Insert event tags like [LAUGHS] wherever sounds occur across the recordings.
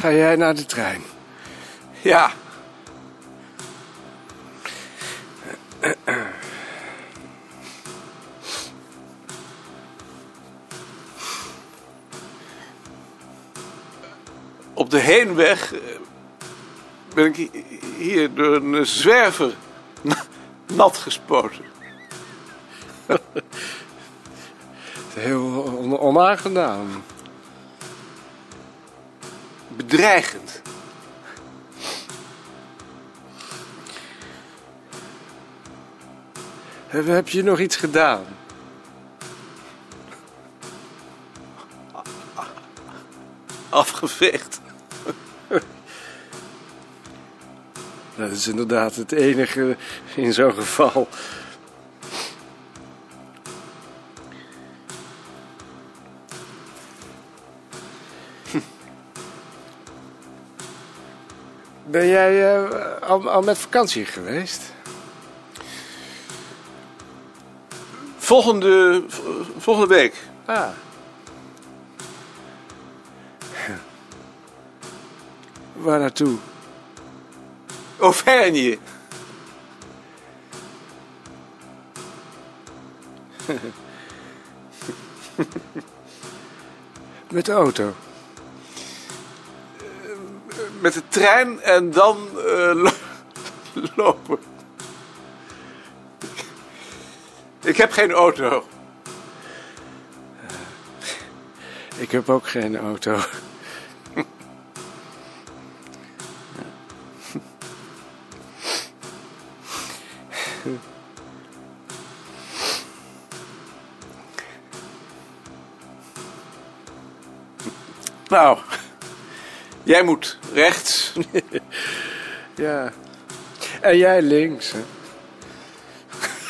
Ga jij naar de trein? Ja. Op de heenweg eh, ben ik hi- hier door een zwerver na- nat gespoten. Heel on- onaangenaam. Bedreigend. Heb, je nog iets gedaan? Afgeveegd. [LAUGHS] Dat is inderdaad het enige in zo'n geval. Ben jij eh, al, al met vakantie geweest? Volgende, volgende week. Ah. Waar naartoe? Auvergne. Met de auto. Met de trein en dan eh, lo- [LAUGHS] lopen. Ik heb geen auto. Ik heb ook geen auto. Nou, jij moet rechts. [LAUGHS] Ja. En jij links, hè?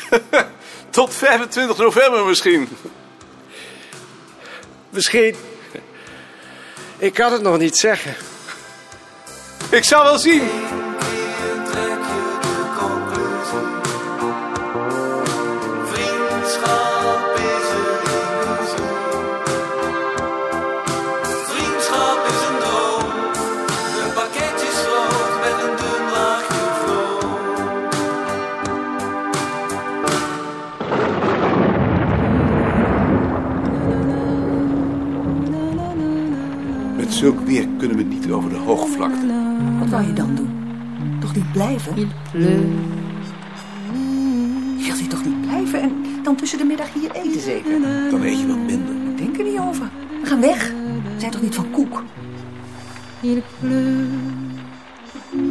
[LAUGHS] Tot 25 november misschien. Misschien. Ik kan het nog niet zeggen. Ik zal wel zien. Hoogvlakte. Wat wou je dan doen? Toch niet blijven? Je wilt hier toch niet blijven en dan tussen de middag hier eten zeker? Dan eet je wat minder. Ik denk er niet over. We gaan weg. We zijn toch niet van koek?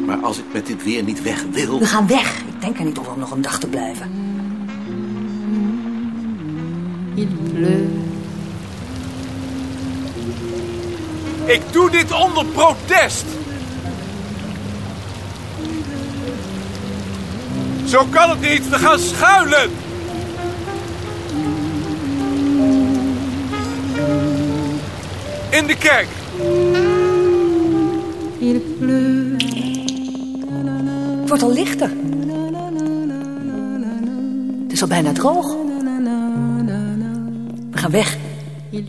Maar als ik met dit weer niet weg wil... We gaan weg. Ik denk er niet over om nog een dag te blijven. Ik doe dit onder protest. Zo kan het niet. We gaan schuilen. In de kerk. Het wordt al lichter. Het is al bijna droog. We gaan weg. Zie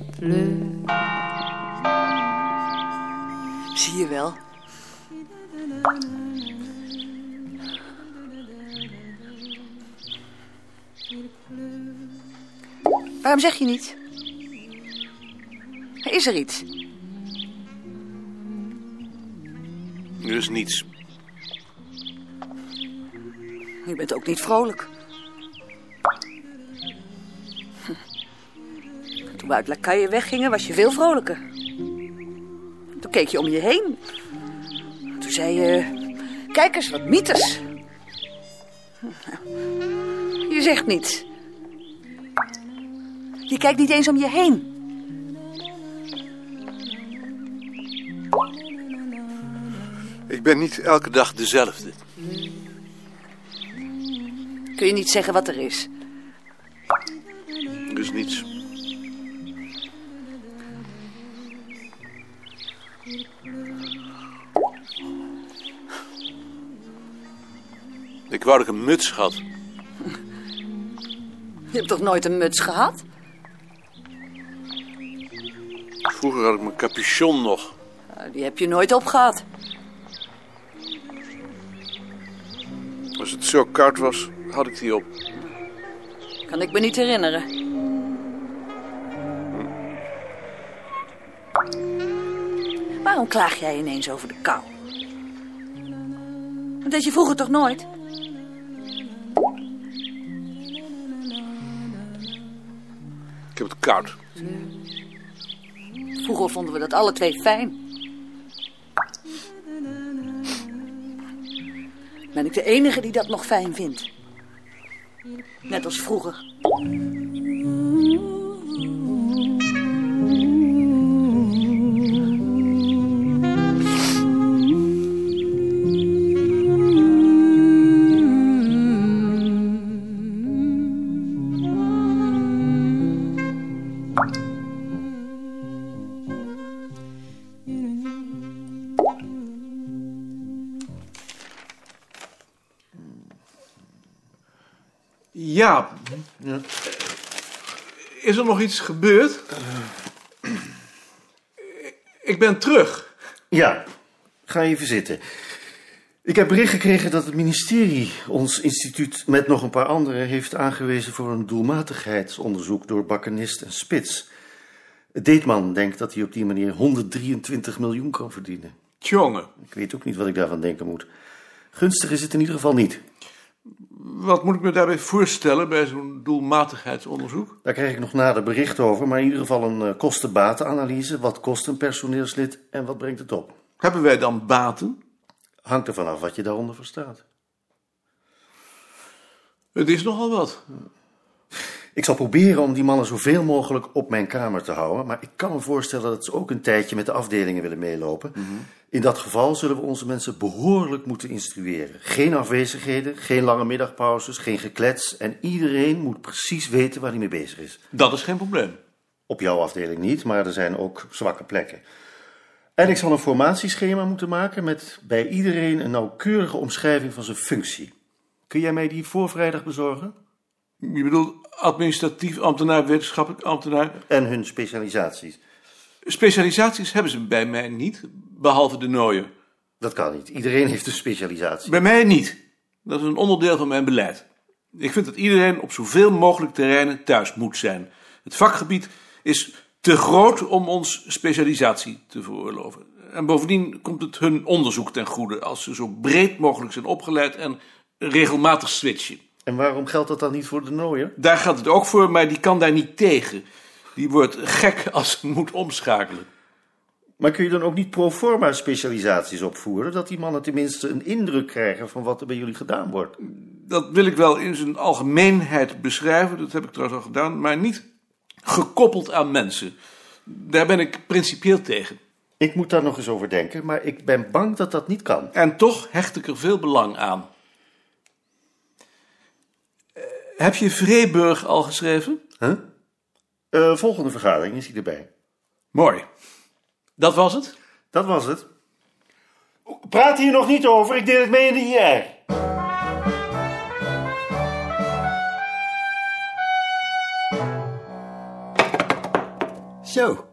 je wel. Waarom zeg je niet? Is er iets? Er is niets. Je bent ook niet vrolijk. Toen we uit Lakaille weggingen, was je veel vrolijker. Toen keek je om je heen. Toen zei je... Kijk eens, wat mythes. Je zegt niets. Je kijkt niet eens om je heen. Ik ben niet elke dag dezelfde. Kun je niet zeggen wat er is. Er is niets. Ik wou dat ik een muts had. Je hebt toch nooit een muts gehad? Vroeger had ik mijn capuchon nog. Nou, die heb je nooit opgehad. Als het zo koud was, had ik die op. Kan ik me niet herinneren. Waarom klaag jij ineens over de kou? Dat deed je vroeger toch nooit? Ik heb het koud. Vroeger vonden we dat alle twee fijn. Ben ik de enige die dat nog fijn vindt? Net als vroeger. Ja. Is er nog iets gebeurd? Ik ben terug. Ja, ga even zitten. Ik heb bericht gekregen dat het ministerie ons instituut met nog een paar anderen heeft aangewezen voor een doelmatigheidsonderzoek door bakkenist en spits. Deetman denkt dat hij op die manier 123 miljoen kan verdienen. Tjonge, Ik weet ook niet wat ik daarvan denken moet. Gunstig is het in ieder geval niet. Wat moet ik me daarbij voorstellen bij zo'n doelmatigheidsonderzoek? Daar krijg ik nog nader bericht over, maar in ieder geval een eh, kosten-batenanalyse. Wat kost een personeelslid en wat brengt het op? Hebben wij dan baten? Hangt er vanaf wat je daaronder verstaat. Het is nogal wat. Ik zal proberen om die mannen zoveel mogelijk op mijn kamer te houden, maar ik kan me voorstellen dat ze ook een tijdje met de afdelingen willen meelopen. In dat geval zullen we onze mensen behoorlijk moeten instrueren. Geen afwezigheden, geen lange middagpauzes, geen geklets en iedereen moet precies weten waar hij mee bezig is. Dat is geen probleem. Op jouw afdeling niet, maar er zijn ook zwakke plekken. En ik zal een formatieschema moeten maken met bij iedereen een nauwkeurige omschrijving van zijn functie. Kun jij mij die voor vrijdag bezorgen? Je bedoelt administratief ambtenaar, wetenschappelijk ambtenaar. En hun specialisaties. Specialisaties hebben ze bij mij niet, behalve de nooien. Dat kan niet. Iedereen heeft een specialisatie. Bij mij niet. Dat is een onderdeel van mijn beleid. Ik vind dat iedereen op zoveel mogelijk terreinen thuis moet zijn. Het vakgebied is te groot om ons specialisatie te veroorloven. En bovendien komt het hun onderzoek ten goede als ze zo breed mogelijk zijn opgeleid en regelmatig switchen. En waarom geldt dat dan niet voor de nooier? Daar geldt het ook voor, maar die kan daar niet tegen. Die wordt gek als ze moet omschakelen. Maar kun je dan ook niet pro forma specialisaties opvoeren, dat die mannen tenminste een indruk krijgen van wat er bij jullie gedaan wordt? Dat wil ik wel in zijn algemeenheid beschrijven, dat heb ik trouwens al gedaan, maar niet gekoppeld aan mensen. Daar ben ik principieel tegen. Ik moet daar nog eens over denken, maar ik ben bang dat dat niet kan. En toch hecht ik er veel belang aan. Heb je Vreeburg al geschreven? Huh? Eh, volgende vergadering is hij erbij. Mooi. Dat was het? Dat was het. Praat hier nog niet over, ik deel het mee in de IR. Zo,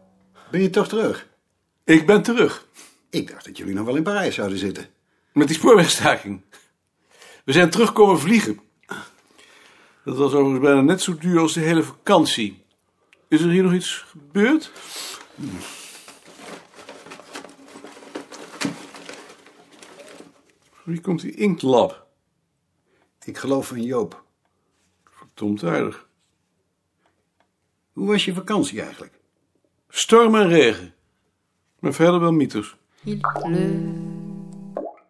ben je toch terug? Ik ben terug. Ik dacht dat jullie nog wel in Parijs zouden zitten. Met die spoorwegstaking. We zijn terugkomen vliegen. Dat was overigens bijna net zo duur als de hele vakantie. Is er hier nog iets gebeurd? Wie komt die inktlab? Ik geloof van Joop. Verdomd aardig. Hoe was je vakantie eigenlijk? Storm en regen. Maar verder wel mythes.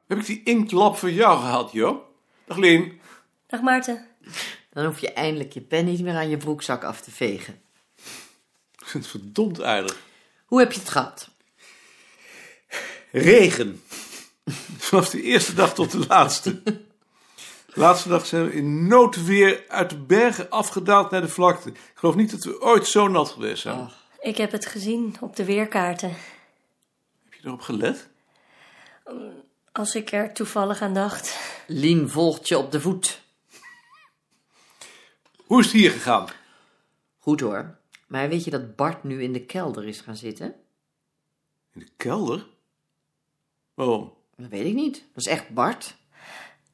Heb ik die inktlab van jou gehad, Jo? Dag Lien. Dag Maarten. Dan hoef je eindelijk je pen niet meer aan je broekzak af te vegen. Ik vind het verdomd aardig. Hoe heb je het gehad? Regen. [LAUGHS] Vanaf de eerste dag tot de laatste. De laatste dag zijn we in noodweer uit de bergen afgedaald naar de vlakte. Ik geloof niet dat we ooit zo nat geweest zijn. Ik heb het gezien op de weerkaarten. Heb je erop gelet? Als ik er toevallig aan dacht. Lien volgt je op de voet. Hoe is het hier gegaan? Goed hoor. Maar weet je dat Bart nu in de kelder is gaan zitten? In de kelder? Waarom? Dat weet ik niet. Dat is echt Bart.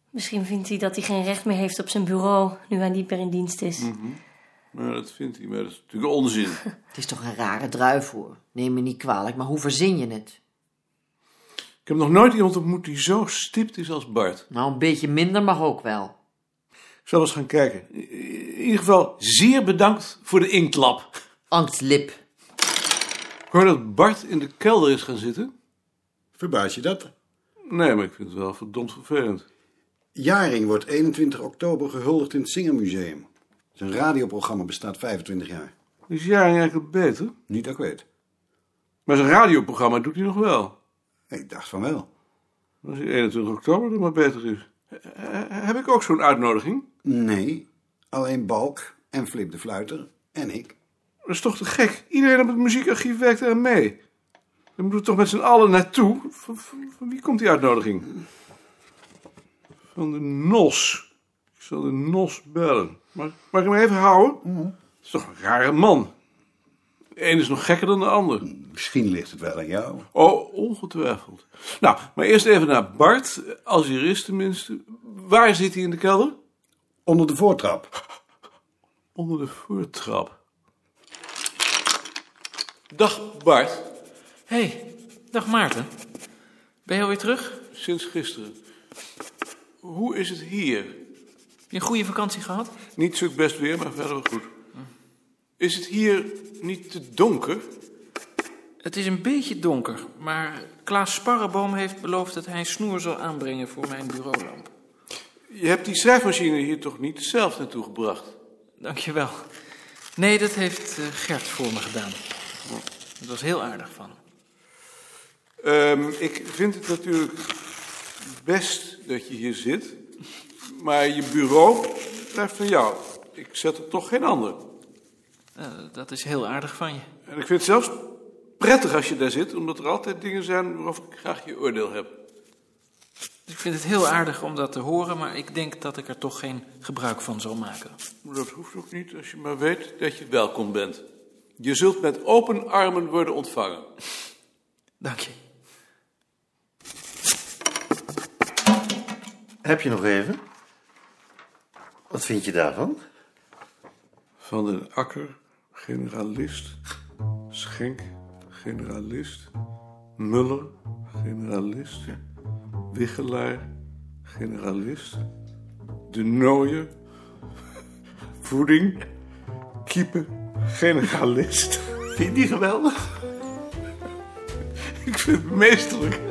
Misschien vindt hij dat hij geen recht meer heeft op zijn bureau, nu hij niet meer in dienst is. Nou, dat vindt hij, maar dat is natuurlijk onzin. [LAUGHS] Het is toch een rare druif hoor. Neem me niet kwalijk, maar hoe verzin je het? Ik heb nog nooit iemand ontmoet die zo stipt is als Bart. Nou, een beetje minder mag ook wel. Zal eens gaan kijken. In ieder geval, zeer bedankt voor de inktlap. Angstlip. Ik hoor dat Bart in de kelder is gaan zitten. Verbaas je dat? Nee, maar ik vind het wel verdomd vervelend. Jaring wordt 21 oktober gehuldigd in het Singermuseum. Zijn radioprogramma bestaat 25 jaar. Is Jaring eigenlijk beter? Niet dat ik weet. Maar zijn radioprogramma doet hij nog wel. Ik dacht van wel. Als hij 21 oktober er maar beter is. Heb ik ook zo'n uitnodiging? Nee, alleen Balk en Flip de Fluiter en ik. Dat is toch te gek? Iedereen op het muziekarchief werkt er mee. Dan moeten we toch met z'n allen naartoe? Van, van- van wie komt die uitnodiging? Van de NOS. Ik zal de NOS bellen. Mag, mag ik hem even houden? Dat is toch een rare man. De een is nog gekker dan de ander. Misschien ligt het wel aan jou. Oh, ongetwijfeld. Nou, maar eerst even naar Bart, als hij er is tenminste. Waar zit hij in de kelder? Onder de voortrap. Onder de voortrap. Dag Bart, hey, dag Maarten. Ben je alweer terug? sinds gisteren. Hoe is het hier? Heb je een goede vakantie gehad? Niet zo best weer, maar verder wel goed. Is het hier niet te donker? Het is een beetje donker, maar Klaas Sparreboom heeft beloofd dat hij een snoer zal aanbrengen voor mijn bureaulamp. Je hebt die schrijfmachine hier toch niet zelf naartoe gebracht? Dankjewel. Nee, dat heeft eh, Gert voor me gedaan. Dat was heel aardig van hem. Ehm, ik vind het natuurlijk best dat je hier zit. Maar je bureau blijft van jou. Ik zet er toch geen ander. Eh, dat is heel aardig van je. En ik vind het zelfs prettig als je daar zit, omdat er altijd dingen zijn waarover ik graag je oordeel heb. Ik vind het heel aardig om dat te horen, maar ik denk dat ik er toch geen gebruik van zal maken. Dat hoeft ook niet als je maar weet dat je welkom bent. Je zult met open armen worden ontvangen. Dank je. Heb je nog even? Wat vind je daarvan? Van den Akker, generalist. Schenk, generalist. Muller, generalist. Wichelaar, generalist. De Nooier, voeding. Kiepen, generalist. Vind je die geweldig? Ik vind het meesterlijk.